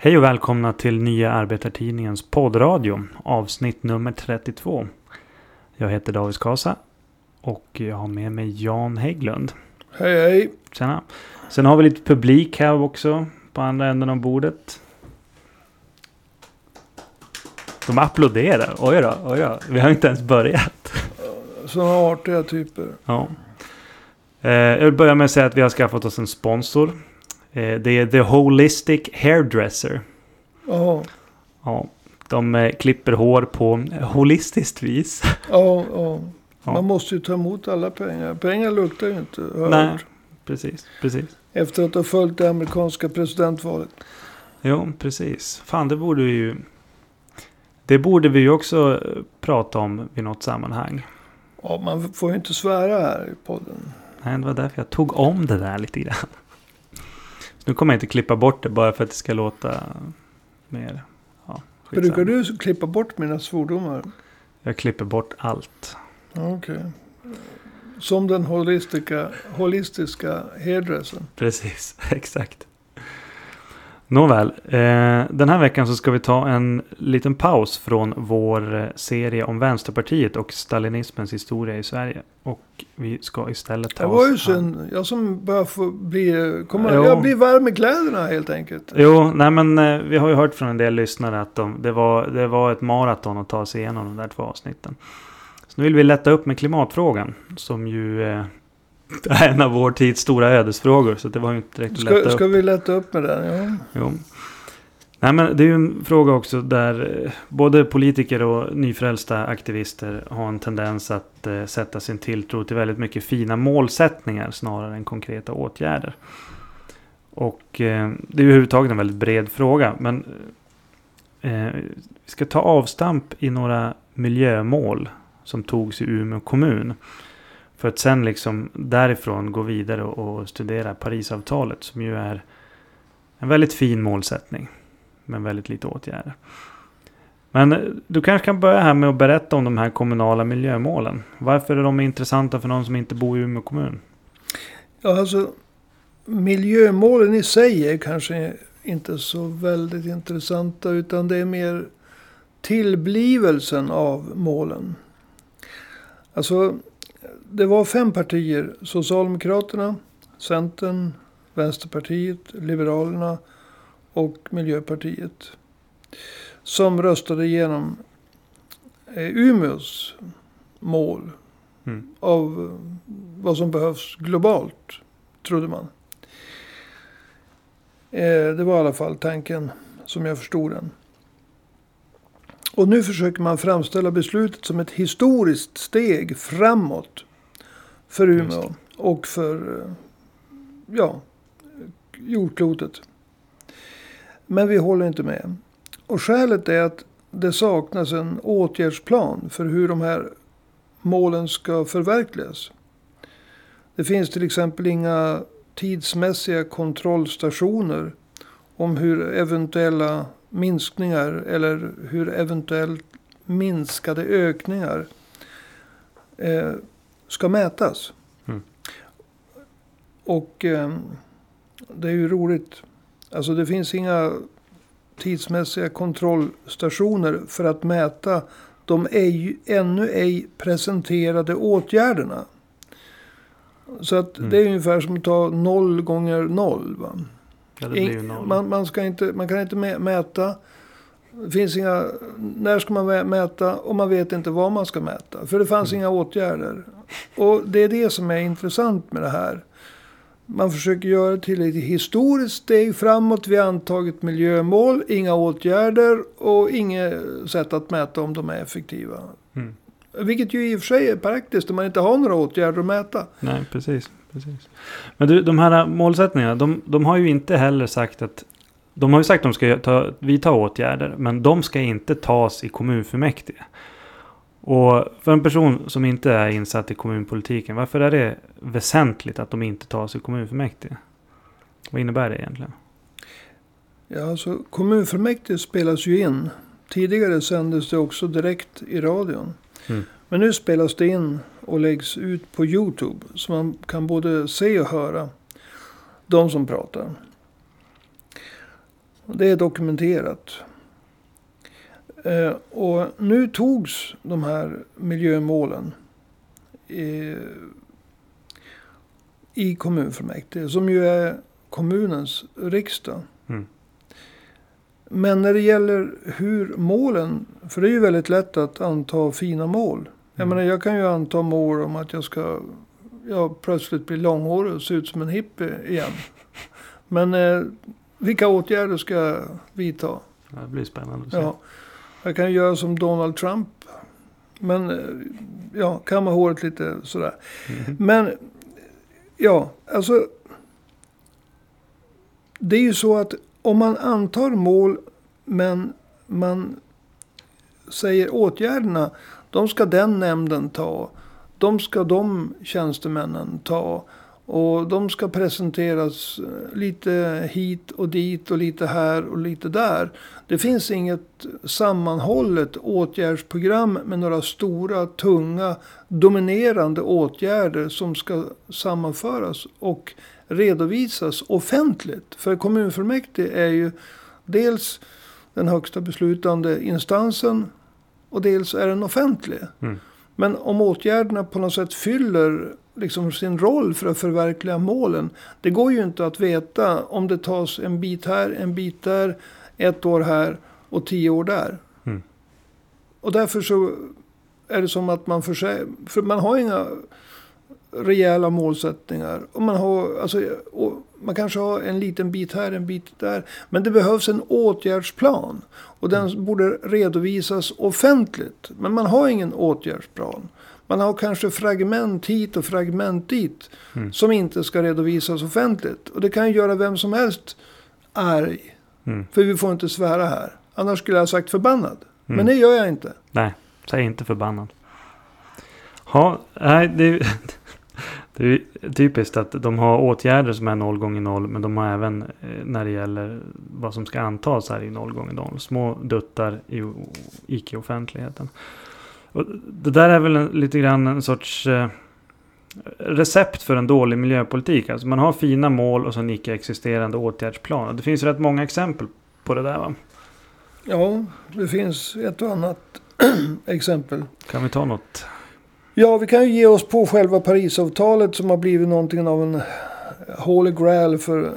Hej och välkomna till Nya Arbetartidningens poddradio, avsnitt nummer 32. Jag heter David Skasa och jag har med mig Jan Hägglund. Hej hej. Tjena. Sen har vi lite publik här också på andra änden av bordet. De applåderar. Oj då, oj då. Vi har inte ens börjat. Sådana artiga typer. Ja. Eh, jag vill börja med att säga att vi har skaffat oss en sponsor. Eh, det är The Holistic Hairdresser. Ja, Ja, de eh, klipper hår på holistiskt vis. ja, ja. Man måste ju ta emot alla pengar. Pengar luktar ju inte. jag Nej. Precis, precis. Efter att ha följt det amerikanska presidentvalet. Jo, precis. Fan, det borde vi ju... Det borde vi ju också eh, prata om vid något sammanhang. Ja, man får ju inte svära här i podden. Nej, det var därför jag tog om det där lite grann. Nu kommer jag inte klippa bort det bara för att det ska låta mer... Ja, skitsamma. Brukar du klippa bort mina svordomar? Jag klipper bort allt. Okej. Som den holistiska, holistiska hairdressen. Precis, exakt. Nåväl, eh, den här veckan så ska vi ta en liten paus från vår eh, serie om Vänsterpartiet och stalinismens historia i Sverige. Och vi ska istället ta Det var ju oss an- synd. Jag som börjar få bli... Kommer, Jo. jag blir varm i kläderna helt enkelt. Jo, nej men eh, vi har ju hört från en del lyssnare att de, det, var, det var ett maraton att ta sig igenom de där två avsnitten. Så nu vill vi lätta upp med klimatfrågan. Som ju eh, är en av vår tids stora ödesfrågor. Så det var ju inte direkt att lätta Ska, upp. ska vi lätta upp med den? Ja. Jo. Nej men det är ju en fråga också där eh, både politiker och nyfrälsta aktivister har en tendens att eh, sätta sin tilltro till väldigt mycket fina målsättningar snarare än konkreta åtgärder. Och eh, det är ju överhuvudtaget en väldigt bred fråga. Men eh, vi ska ta avstamp i några miljömål som togs i Umeå kommun. För att sen liksom därifrån gå vidare och, studera Parisavtalet som ju är en väldigt fin målsättning. Men väldigt lite åtgärder. Men eh, du kanske kan börja här med att berätta om de här kommunala miljömålen. Varför är de intressanta för någon som inte bor i Umeå kommun? Ja, alltså miljömålen i sig är kanske inte så väldigt intressanta. Utan det är mer tillblivelsen av målen. Alltså, det var fem partier. Socialdemokraterna, Centern, Vänsterpartiet, Liberalerna och Miljöpartiet. Som röstade igenom eh, Umeås mål Mm. av eh, vad som behövs globalt, trodde man. Eh, det var i alla fall tanken som jag förstod den. Och nu försöker man framställa beslutet som ett historiskt steg framåt för Umeå och för ja, jordklotet. Men vi håller inte med. Och skälet är att det saknas en åtgärdsplan för hur de här målen ska förverkligas. Det finns till exempel inga tidsmässiga kontrollstationer om hur eventuella minskningar eller hur eventuellt minskade ökningar eh, ska mätas. Mm. Och eh, det är ju roligt. Alltså det finns inga tidsmässiga kontrollstationer för att mäta de ej, ännu ej presenterade åtgärderna. Så att Mm. det är ungefär som att ta noll gånger noll. Va? Ja, noll. man, man, ska inte, man kan inte mä- mäta. Det finns inga, när ska man mä- mäta och man vet inte vad man ska mäta. För det fanns Mm. inga åtgärder. Och det är det som är intressant med det här. Man försöker göra det till ett historiskt steg framåt. Vi har antagit miljömål, inga åtgärder och inget sätt att mäta om de är effektiva. Mm. Vilket ju i och för sig är praktiskt om man inte har några åtgärder att mäta. Nej, precis, precis. Men du, de här målsättningarna, de, de har ju inte heller sagt att... De har ju sagt att de ska ta, vidta åtgärder, men de ska inte tas i kommunfullmäktige. Och för en person som inte är insatt i kommunpolitiken, varför är det väsentligt att de inte tas i kommunfullmäktige? Vad innebär det egentligen? Ja, alltså kommunfullmäktige spelas ju in. Tidigare sändes det också direkt i radion. Mm. Men nu spelas det in och läggs ut på YouTube. Så man kan både se och höra de som pratar. Det är dokumenterat. Eh, och nu togs de här miljömålen i, i kommunfullmäktige. Som ju är kommunens riksdag. Mm. Men när det gäller hur målen, för det är ju väldigt lätt att anta fina mål. Jag Mm. menar jag kan ju anta mål om att jag ska jag plötsligt bli långhårig och se ut som en hippie igen. Men eh, vilka åtgärder ska jag vidta? Det blir spännande att se. Ja, jag kan ju göra som Donald Trump. Men eh, ja, kamma håret lite sådär. Mhm. Men ja, alltså. Det är ju så att om man antar mål men man säger åtgärderna. De ska den nämnden ta. De ska de tjänstemännen ta. Och de ska presenteras eh, lite hit och dit och lite här och lite där. Det finns inget sammanhållet åtgärdsprogram med några stora, tunga, dominerande åtgärder som ska sammanföras och redovisas offentligt. För kommunfullmäktige är ju dels den högsta beslutande instansen och dels är den offentlig. Mm. Men om åtgärderna på något sätt fyller liksom sin roll för att förverkliga målen. Det går ju inte att veta om det tas en bit här, en bit där, ett år här och tio år där. Mm. Och därför så är det som att man för sig, för man har inga rejäla målsättningar. Och man, har, alltså, och man kanske har en liten bit här, en bit där. Men det behövs en åtgärdsplan. Och den borde redovisas offentligt. Men man har ingen åtgärdsplan. Man har kanske fragment hit och fragment dit. Mm. Som inte ska redovisas offentligt. Och det kan ju göra vem som helst arg. Mm. För vi får inte svära här. Annars skulle jag ha sagt förbannad. Men Mm. det gör jag inte. Nej, säg inte förbannad. Ja, nej, det, det är typiskt att de har åtgärder som är 0 gånger 0 men de har även eh, när det gäller vad som ska antas här i 0 gånger 0 små duttar i icke-offentligheten. Det där är väl en, lite grann en sorts eh, recept för en dålig miljöpolitik. Alltså man har fina mål och så en icke-existerande åtgärdsplan. Och det finns rätt många exempel på det där va? Ja, det finns ett och annat exempel. Kan vi ta något? Ja, vi kan ju ge oss på själva Parisavtalet som har blivit någonting av en holy grail för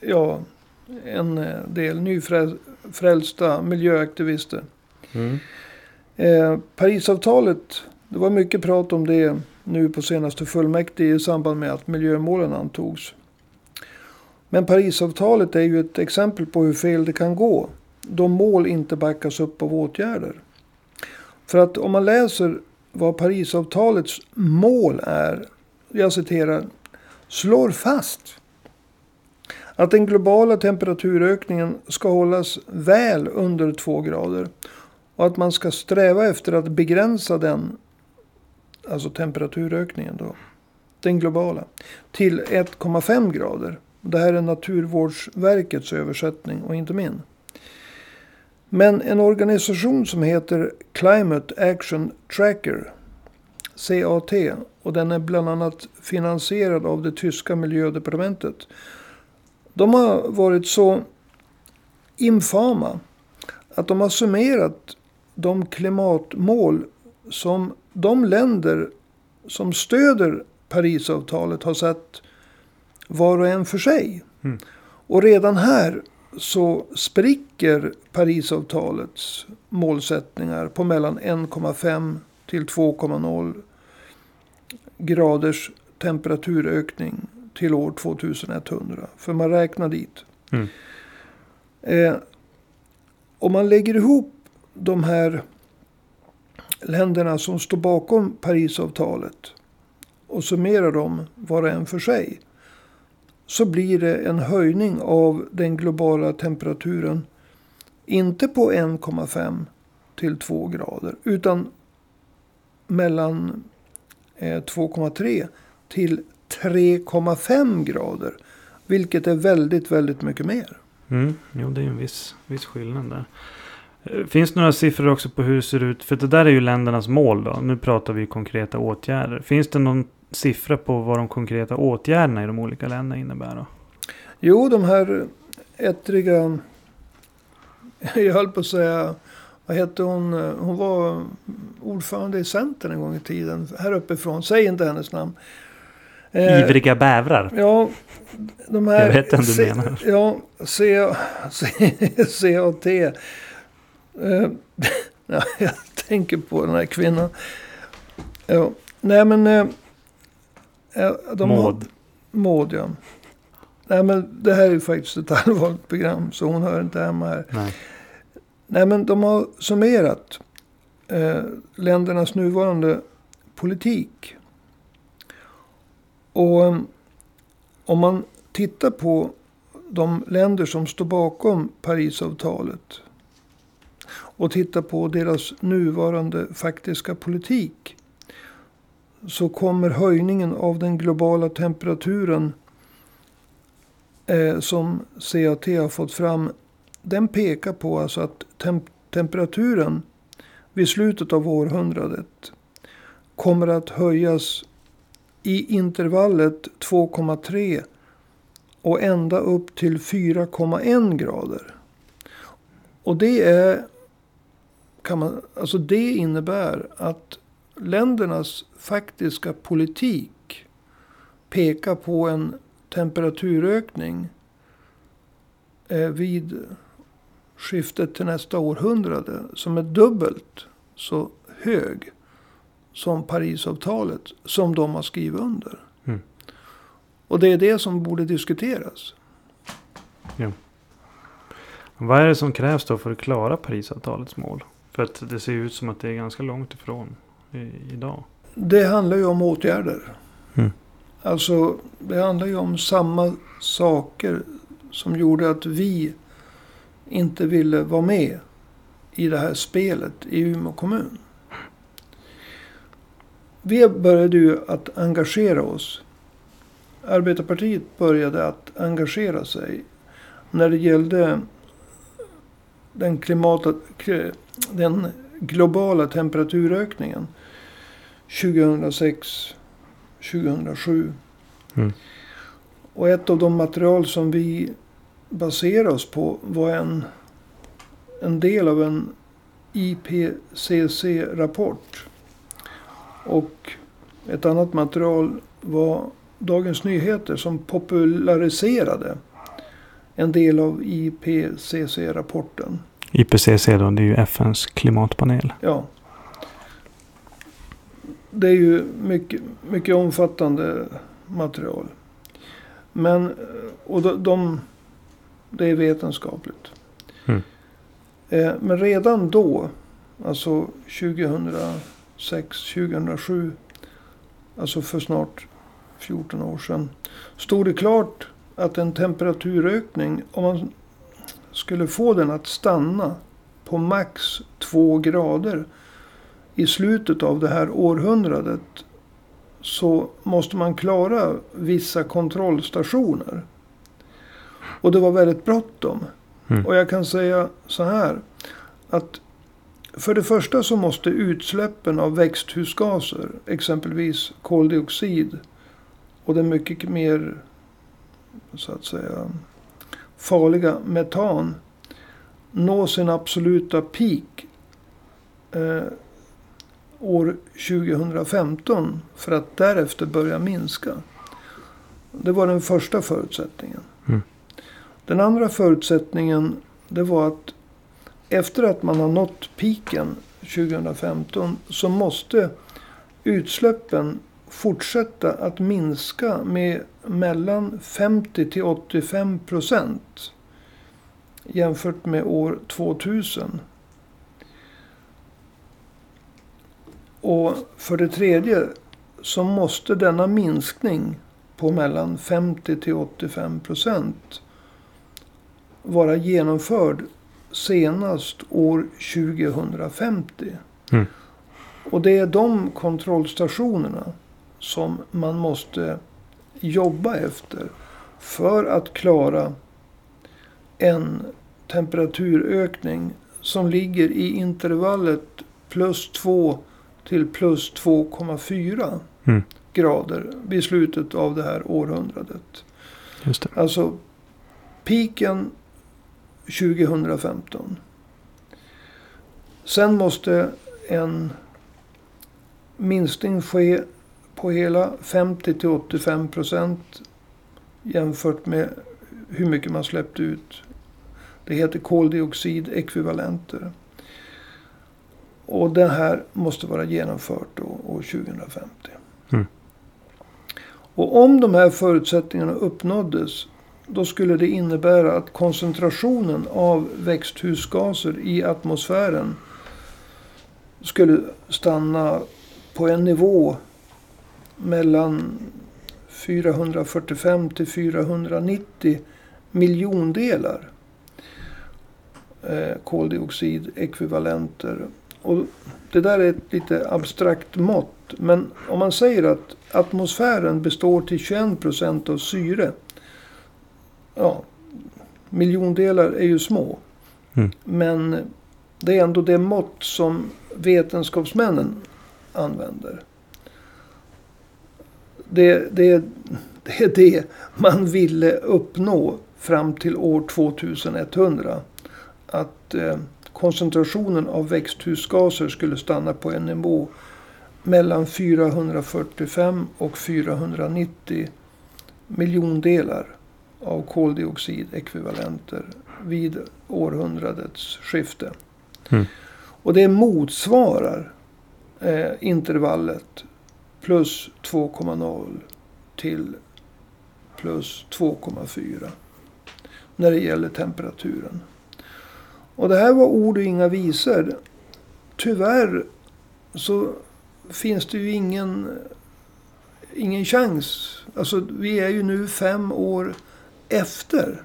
ja, en eh, del nyfrälsta miljöaktivister. Mm. Eh, Parisavtalet, det var mycket prat om det nu på senaste fullmäktige i samband med att miljömålen antogs. Men Parisavtalet är ju ett exempel på hur fel det kan gå då mål inte backas upp av åtgärder. För att om man läser vad Parisavtalets mål är, jag citerar, slår fast att den globala temperaturökningen ska hållas väl under två grader och att man ska sträva efter att begränsa den, alltså temperaturökningen då, den globala, till 1,5 grader. Det här är Naturvårdsverkets översättning och inte min. Men en organisation som heter Climate Action Tracker, CAT, och den är bland annat finansierad av det tyska miljödepartementet. De har varit så infama att de har summerat de klimatmål som de länder som stöder Parisavtalet har satt var och en för sig. Mm. Och redan här så spricker Parisavtalets målsättningar på mellan 1,5 till 2,0 graders temperaturökning till år 2100. För man räknar dit. Mm. Eh, om man lägger ihop de här länderna som står bakom Parisavtalet och summerar dem var och en för sig. Så blir det en höjning av den globala temperaturen. Inte på 1,5 till 2 grader. Utan mellan eh, 2,3 till 3,5 grader. Vilket är väldigt, väldigt mycket mer. Mm, jo, det är en viss, viss skillnad där. Eh, finns det några siffror också på hur det ser ut? För det där är ju ländernas mål då. Nu pratar vi konkreta åtgärder. Finns det någon siffra på vad de konkreta åtgärderna i de olika länderna innebär då? Jo, de här ettriga jag höll på att säga, vad hette hon? Hon var ordförande i Centern en gång i tiden. Här uppifrån. Säg inte hennes namn. Eh, Ivriga bävrar. Ja, de här... Jag vet vem du menar. Ja, C, C, C och T. Eh, ja, jag tänker på den här kvinnan. Ja, nej men... Eh, de Maud. Maud, ja. Nej men det här är ju faktiskt ett allvarligt program. Så hon hör inte hemma här. Nej, nej men de har summerat eh, ländernas nuvarande politik. Och um, om man tittar på de länder som står bakom Parisavtalet och tittar på deras nuvarande faktiska politik så kommer höjningen av den globala temperaturen eh, som CAT har fått fram. Den pekar på alltså att temp temperaturen vid slutet av århundradet kommer att höjas i intervallet 2,3 och ända upp till 4,1 grader. Och det är kan man, alltså det innebär att ländernas faktiska politik pekar på en temperaturökning eh, vid skiftet till nästa århundrade som är dubbelt så hög som Parisavtalet som de har skrivit under. Mm. Och det är det som borde diskuteras. Ja. Vad är det som krävs då för att klara Parisavtalets mål? För att det ser ut som att det är ganska långt ifrån i, idag. Det handlar ju om åtgärder. Mm. Alltså det handlar ju om samma saker som gjorde att vi inte ville vara med i det här spelet i Umeå kommun. Vi började ju att engagera oss. Arbetarpartiet började att engagera sig när det gällde den, klimat, den globala temperaturökningen 2006, 2007. Mm. Och ett av de material som vi baserade oss på var en, en del av en IPCC-rapport. Och ett annat material var Dagens Nyheter som populariserade en del av IPCC-rapporten. IPCC då, det är ju FNs klimatpanel. Ja. Det är ju mycket, mycket omfattande material. Men, och de, de det är vetenskapligt. Mm. Eh, men redan då, alltså 2006, 2007, alltså för snart 14 år sedan, stod det klart att en temperaturökning, om man skulle få den att stanna på max två grader i slutet av det här århundradet så måste man klara vissa kontrollstationer. Och det var väldigt bråttom. Mm. Och jag kan säga så här. Att för det första så måste utsläppen av växthusgaser, exempelvis koldioxid och den mycket mer så att säga farliga metan nå sin absoluta peak eh, år 2015 för att därefter börja minska. Det var den första förutsättningen. Mm. Den andra förutsättningen det var att efter att man har nått piken 2015 så måste utsläppen fortsätta att minska med mellan 50 till 85 procent jämfört med år 2000. Och för det tredje så måste denna minskning på mellan 50 till 85 procent vara genomförd senast år 2050. Mm. Och det är de kontrollstationerna som man måste jobba efter för att klara en temperaturökning som ligger i intervallet plus 2 till plus 2,4 mm. grader vid slutet av det här århundradet. Just det. Alltså piken 2015. Sen måste en minskning ske på hela 50 till 85 procent jämfört med hur mycket man släppte ut. Det heter koldioxidekvivalenter. Och det här måste vara genomfört år 2050. Mm. Och om de här förutsättningarna uppnåddes. Då skulle det innebära att koncentrationen av växthusgaser i atmosfären skulle stanna på en nivå mellan 445 till 490 miljondelar eh, koldioxidekvivalenter. Och det där är ett lite abstrakt mått. Men om man säger att atmosfären består till 21 procent av syre. Ja, miljondelar är ju små. Mm. Men det är ändå det mått som vetenskapsmännen använder. Det, det, det är det man ville uppnå fram till år 2100. Att eh, koncentrationen av växthusgaser skulle stanna på en nivå mellan 445 och 490 miljondelar av koldioxidekvivalenter vid århundradets skifte. Mm. Och det motsvarar eh, intervallet plus 2,0 till plus 2,4 när det gäller temperaturen. Och det här var ord och inga visor. Tyvärr så finns det ju ingen, ingen chans. Alltså vi är ju nu fem år efter.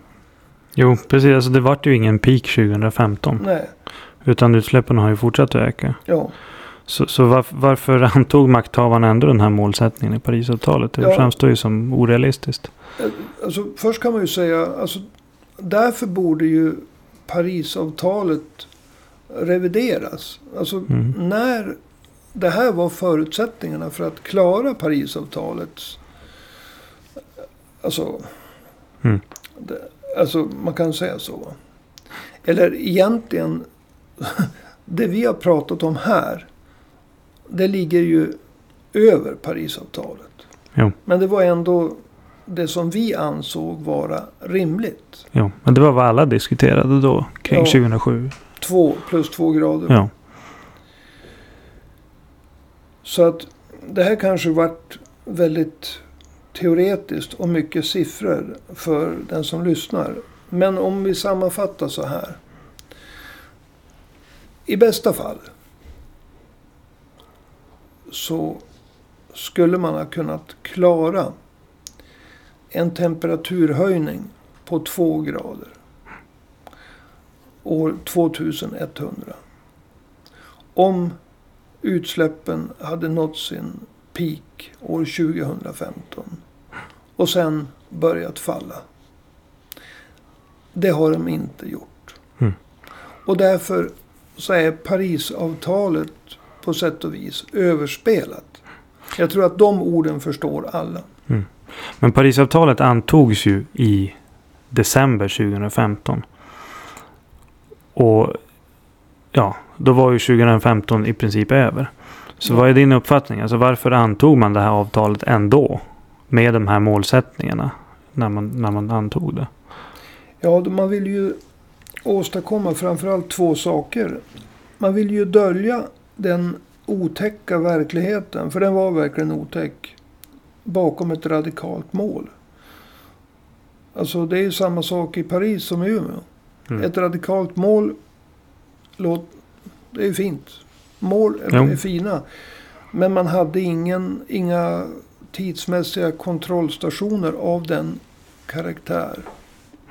Jo, precis. Alltså, det vart ju ingen peak 2015. Nej, Utan utsläppen har ju fortsatt att öka. ja. Så, så varf- varför antog makthavarna ändå den här målsättningen i Parisavtalet? Det Ja. framstår ju som orealistiskt. Alltså, först kan man ju säga, alltså, därför borde ju Parisavtalet revideras. Alltså Mm. när det här var förutsättningarna för att klara Parisavtalets... Alltså, Mm. det, alltså man kan säga så. Eller egentligen, det vi har pratat om här. Det ligger ju över Parisavtalet. Jo. Men det var ändå det som vi ansåg vara rimligt. Jo, men det var vad alla diskuterade då. Kring Ja. 2007. Två plus två grader. Ja. Så att det här kanske varit väldigt teoretiskt och mycket siffror för den som lyssnar. Men om vi sammanfattar så här. I bästa fall så skulle man ha kunnat klara en temperaturhöjning på två grader år 2100. Om utsläppen hade nått sin peak år 2015 och sen börjat falla. Det har de inte gjort. Mm. Och därför så är Parisavtalet på sätt och vis överspelat. Jag tror att de orden förstår alla. Men Parisavtalet antogs ju i december 2015. Och ja, då var ju 2015 i princip över. Så Ja. vad är din uppfattning? Alltså varför antog man det här avtalet ändå? Med de här målsättningarna. När man, när man antog det. Ja, man vill ju åstadkomma framförallt två saker. Man vill ju dölja den otäcka verkligheten, för den var verkligen otäck, bakom ett radikalt mål. Alltså det är ju samma sak i Paris som i Umeå. Mm. Ett radikalt mål, låt, det är ju fint. Mål är, Jo. fina. Men man hade ingen, inga tidsmässiga kontrollstationer av den karaktär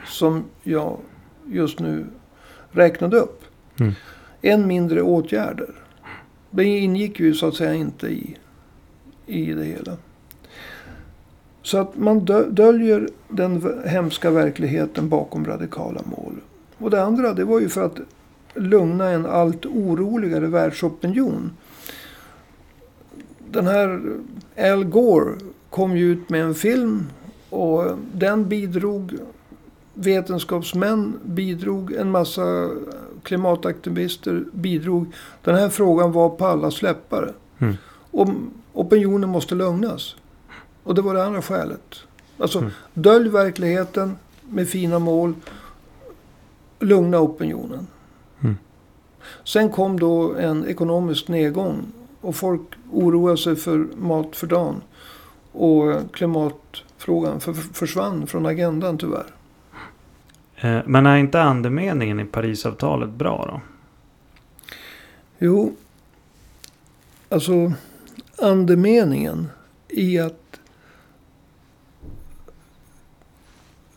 som jag just nu räknade upp. Mm. Än mindre åtgärder. Det ingick ju så att säga inte i, i det hela. Så att man dö- döljer den hemska verkligheten bakom radikala mål. Och det andra, det var ju för att lugna en allt oroligare världsopinion. Den här Al Gore kom ju ut med en film och den bidrog, vetenskapsmän bidrog, en massa klimataktivister bidrog. Den här frågan var på alla släppare. Mm. Och opinionen måste lugnas. Och det var det andra skälet. Alltså, Mm. dölj verkligheten med fina mål. Lugna opinionen. Mm. Sen kom då en ekonomisk nedgång. Och folk oroade sig för mat för dagen. Och klimatfrågan för, försvann från agendan tyvärr. Eh, Men är inte andemeningen i Parisavtalet bra då? Jo, alltså andemeningen i att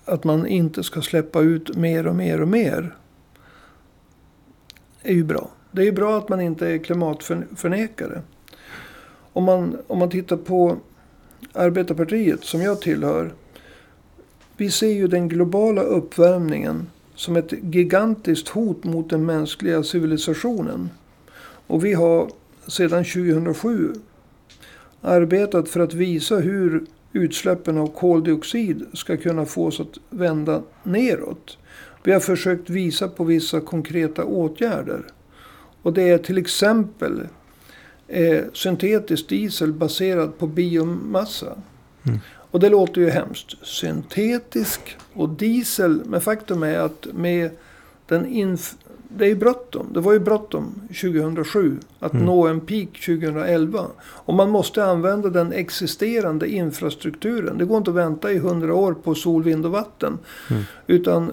att man inte ska släppa ut mer och mer och mer är ju bra. Det är ju bra att man inte är klimatförnekare. Om man, om man tittar på Arbetarpartiet som jag tillhör. Vi ser ju den globala uppvärmningen som ett gigantiskt hot mot den mänskliga civilisationen. Och vi har sedan 2007 arbetat för att visa hur utsläppen av koldioxid ska kunna fås att vända neråt. Vi har försökt visa på vissa konkreta åtgärder. Och det är till exempel eh, syntetisk diesel baserad på biomassa. Mm. Och det låter ju hemskt. Syntetisk och diesel. Men faktum är att med den inf- det är bråttom. Det var ju bråttom 2007 att Mm. nå en peak 2011. Och man måste använda den existerande infrastrukturen. Det går inte att vänta i hundra år på sol, vind och vatten. Mm. Utan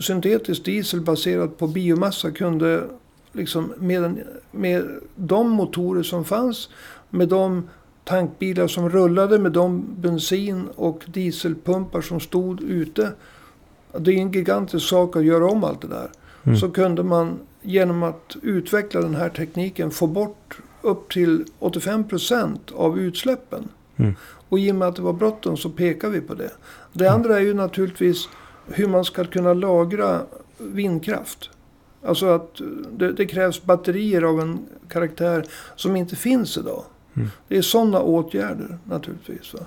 syntetisk diesel baserad på biomassa kunde liksom med, en, med de motorer som fanns, med de tankbilar som rullade, med de bensin och dieselpumpar som stod ute. Det är en gigantisk sak att göra om allt det där. Mm. Så kunde man genom att utveckla den här tekniken få bort upp till 85 procent av utsläppen. Mm. Och i och med att det var bråttom så pekar vi på det. Det Mm. andra är ju naturligtvis hur man ska kunna lagra vindkraft. Alltså att det, det krävs batterier av en karaktär som inte finns idag. Mm. Det är sådana åtgärder naturligtvis. Va?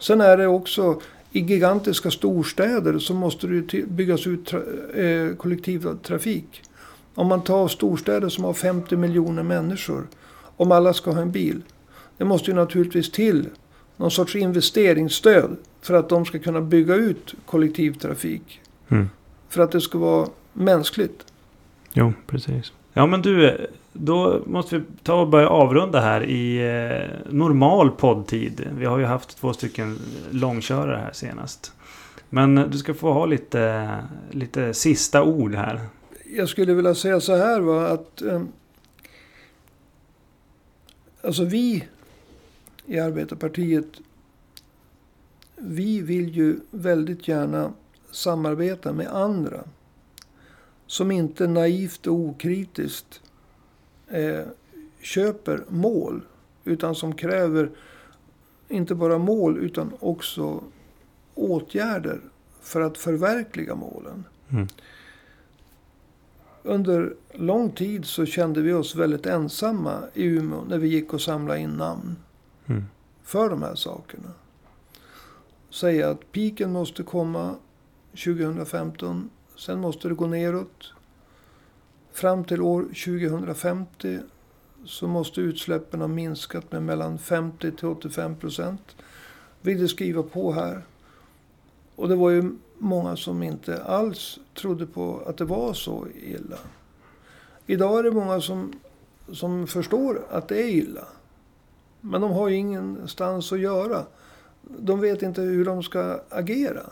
Sen är det också i gigantiska storstäder så måste det byggas ut tra- eh, kollektivtrafik. Om man tar storstäder som har 50 miljoner människor. Om alla ska ha en bil. Det måste ju naturligtvis till någon sorts investeringsstöd. För att de ska kunna bygga ut kollektivtrafik. Mm. För att det ska vara mänskligt. Jo, precis. Ja, men du, då måste vi ta och börja avrunda här i eh, normal poddtid. Vi har ju haft två stycken långkörare här senast. Men du ska få ha lite, lite sista ord här. Jag skulle vilja säga så här va. Att, eh, alltså vi i Arbetarpartiet. Vi vill ju väldigt gärna samarbeta med andra. Som inte naivt och okritiskt eh, köper mål. Utan som kräver inte bara mål utan också åtgärder för att förverkliga målen. Mm. Under lång tid så kände vi oss väldigt ensamma i Umeå när vi gick och samlade in namn Mm. för de här sakerna. Säga att piken måste komma 2015. Sen måste det gå neråt. Fram till år 2050 så måste utsläppen ha minskat med mellan 50 till 85 procent. Ville skriva på här. Och det var ju många som inte alls trodde på att det var så illa. Idag är det många som, som förstår att det är illa. Men de har ju ingenstans att göra. De vet inte hur de ska agera.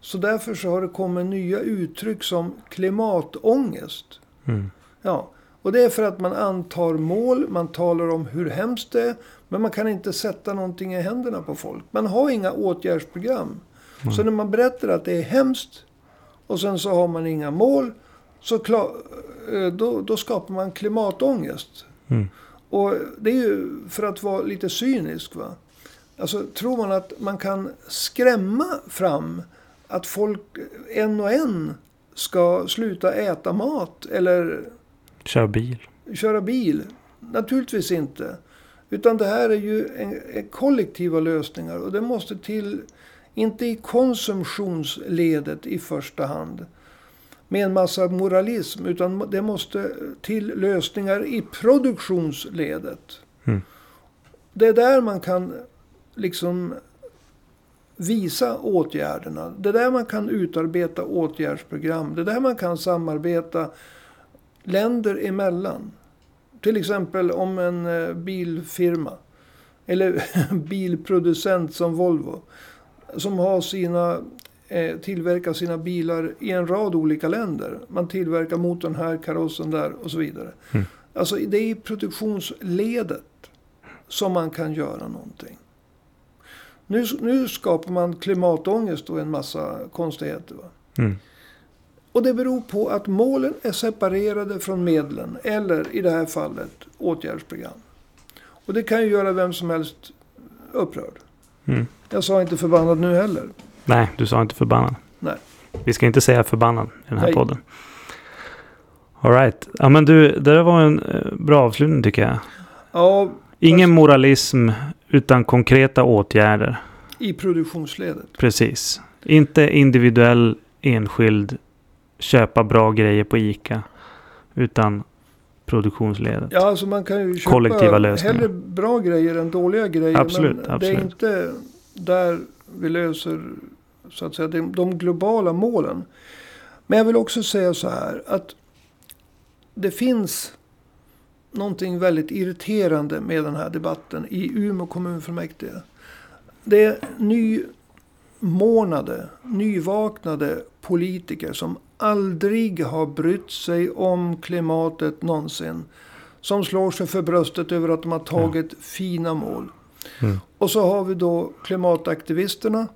Så därför så har det kommit nya uttryck som klimatångest. Mm. Ja, och det är för att man antar mål, man talar om hur hemskt det är. Men man kan inte sätta någonting i händerna på folk. Man har inga åtgärdsprogram. Så när man berättar att det är hemskt och sen så har man inga mål. Så klar, eh, då, då skapar man klimatångest. Mm. Och det är ju för att vara lite cynisk. Va? Alltså tror man att man kan skrämma fram att folk en och en ska sluta äta mat eller Kör bil. köra bil? Naturligtvis inte. Utan det här är ju en, en kollektiva lösningar och det måste till, inte i konsumtionsledet i första hand. med en massa moralism. Utan det måste till lösningar i produktionsledet. Mm. Det är där man kan liksom visa åtgärderna. Det är där man kan utarbeta åtgärdsprogram. Det är där man kan samarbeta länder emellan. Till exempel om en eh, bilfirma. Eller bilproducent som Volvo. Som har sina, eh, tillverkar sina bilar i en rad olika länder. Man tillverkar motorn här, karossen där och så vidare. Mm. Alltså det är i produktionsledet som man kan göra någonting. Nu, nu skapar man klimatångest och en massa konstigheter. Mm. Och det beror på att målen är separerade från medlen. Eller i det här fallet åtgärdsprogram. Och det kan ju göra vem som helst upprörd. Mm. Jag sa inte förbannad nu heller. Nej, du sa inte förbannad. Nej. Vi ska inte säga förbannad i den här Nej. podden. Alright. Ja men du, det där var en eh, bra avslutning tycker jag. Ja, Ingen moralism utan konkreta åtgärder. i produktionsledet. Precis. Inte individuell, enskild, köpa bra grejer på ICA. Utan produktionsledet. Ja, alltså man kan ju köpa Kollektiva lösningar. hellre bra grejer än dåliga grejer. Absolut, men absolut. det är inte där vi löser så att säga, de, de globala målen. Men jag vill också säga så här att det finns någonting väldigt irriterande med den här debatten i Umeå kommunfullmäktige. Det är nymornade, nyvaknade politiker som aldrig har brytt sig om klimatet någonsin. Som slår sig för bröstet över att de har tagit fina mål. Mm. Och så har vi då klimataktivisterna.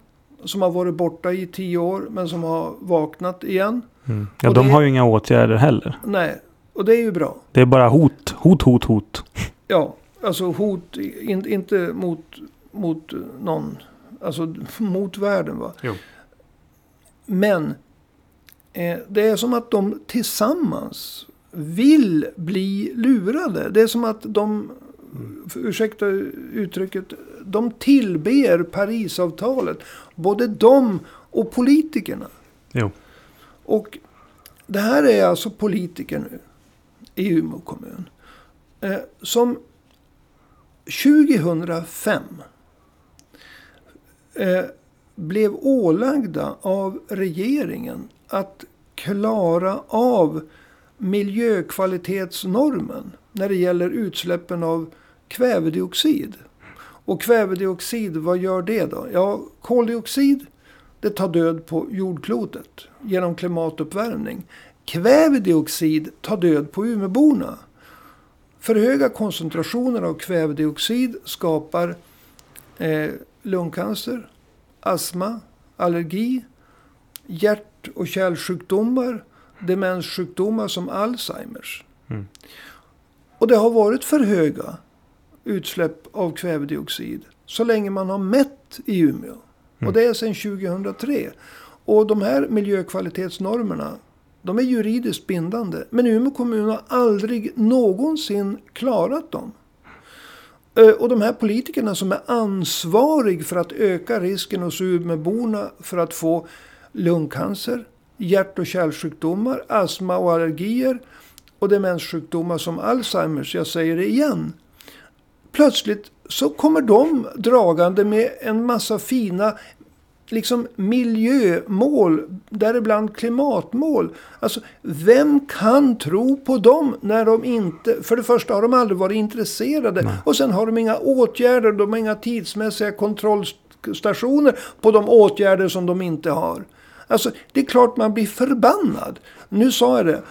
Som har varit borta i tio år men som har vaknat igen. Mm. Ja, Och de det- har ju inga åtgärder heller. Nej, och det är ju bra. Det är bara hot, hot, hot, hot. Ja, alltså hot, in, inte mot, mot någon. Alltså mot världen va. Jo. Men eh, det är som att de tillsammans vill bli lurade. Det är som att de, för, ursäkta uttrycket, de tillber Parisavtalet. Både de och politikerna. Jo. Och det här är alltså politiker nu i Umeå kommun. Eh, som 2005 eh, blev ålagda av regeringen att klara av miljökvalitetsnormen när det gäller utsläppen av kvävedioxid. Och kvävedioxid, vad gör det då? Ja, koldioxid, det tar död på jordklotet genom klimatuppvärmning. Kvävedioxid tar död på Umeåborna. För höga koncentrationer av kvävedioxid skapar eh, lungcancer, astma, allergi, hjärt och kärlsjukdomar, demenssjukdomar som Alzheimers. Mm. Och det har varit för höga utsläpp av kvävedioxid så länge man har mätt i Umeå. Mm. Och det är sedan 2003. Och de här miljökvalitetsnormerna de är juridiskt bindande. Men Umeå kommun har aldrig någonsin klarat dem. Eh, och de här politikerna som är ansvarig för att öka risken hos Umeåborna för att få lungcancer, hjärt och kärlsjukdomar, astma och allergier och demenssjukdomar som Alzheimers, jag säger det igen. Plötsligt så kommer de dragande med en massa fina liksom miljömål, däribland klimatmål. Alltså, vem kan tro på dem när de inte... För det första har de aldrig varit intresserade. Nej. Och sen har de inga åtgärder, de har inga tidsmässiga kontrollstationer på de åtgärder som de inte har. Alltså, det är klart man blir förbannad. Nu sa jag det.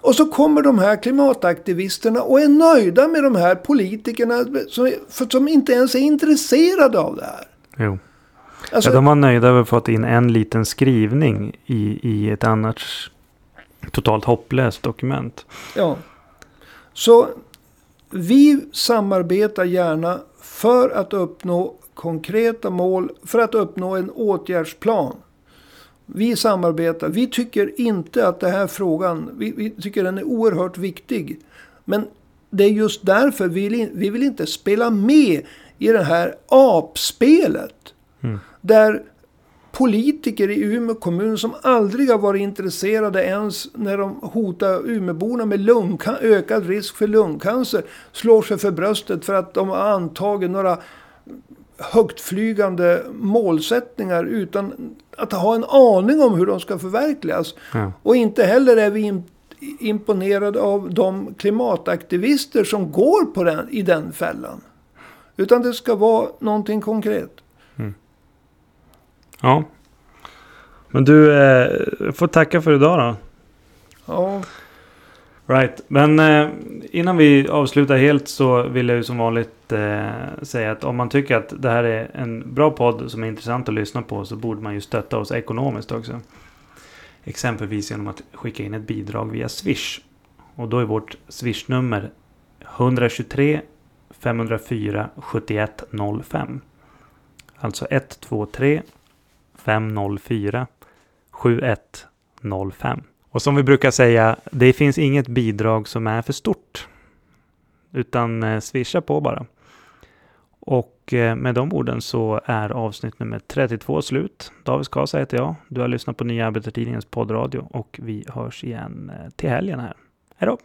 Och så kommer de här klimataktivisterna och är nöjda med de här politikerna som, för, som inte ens är intresserade av det här. Jo. Alltså, ja, de var nöjda över att ha fått in en liten skrivning i, i ett annars totalt hopplöst dokument. Ja. Så vi samarbetar gärna för att uppnå konkreta mål, för att uppnå en åtgärdsplan. Vi samarbetar. Vi tycker inte att den här frågan, vi, vi tycker den är oerhört viktig. Men det är just därför vi vill, vi vill inte spela med i det här apspelet. Mm. Där politiker i Umeå kommun som aldrig har varit intresserade ens när de hotar Umeåborna med lungcan- ökad risk för lungcancer slår sig för bröstet för att de har antagit några högtflygande målsättningar utan att ha en aning om hur de ska förverkligas. Ja. Och inte heller är vi im- imponerade av de klimataktivister som går på den, i den fällan. Utan det ska vara någonting konkret. Ja. Men du, eh, får tacka för idag då. Ja, Right. Men eh, innan vi avslutar helt så vill jag ju som vanligt eh, säga att om man tycker att det här är en bra podd som är intressant att lyssna på så borde man ju stötta oss ekonomiskt också. Exempelvis genom att skicka in ett bidrag via Swish. Och då är vårt Swish-nummer 123 504 7105. Alltså 123 504 7105. Och som vi brukar säga, det finns inget bidrag som är för stort. Utan eh, swisha på bara. Och eh, med de orden så är avsnitt nummer 32 slut. David Skasa heter jag. Du har lyssnat på Nya Arbetartidningens poddradio och vi hörs igen eh, till helgen här. Hej då!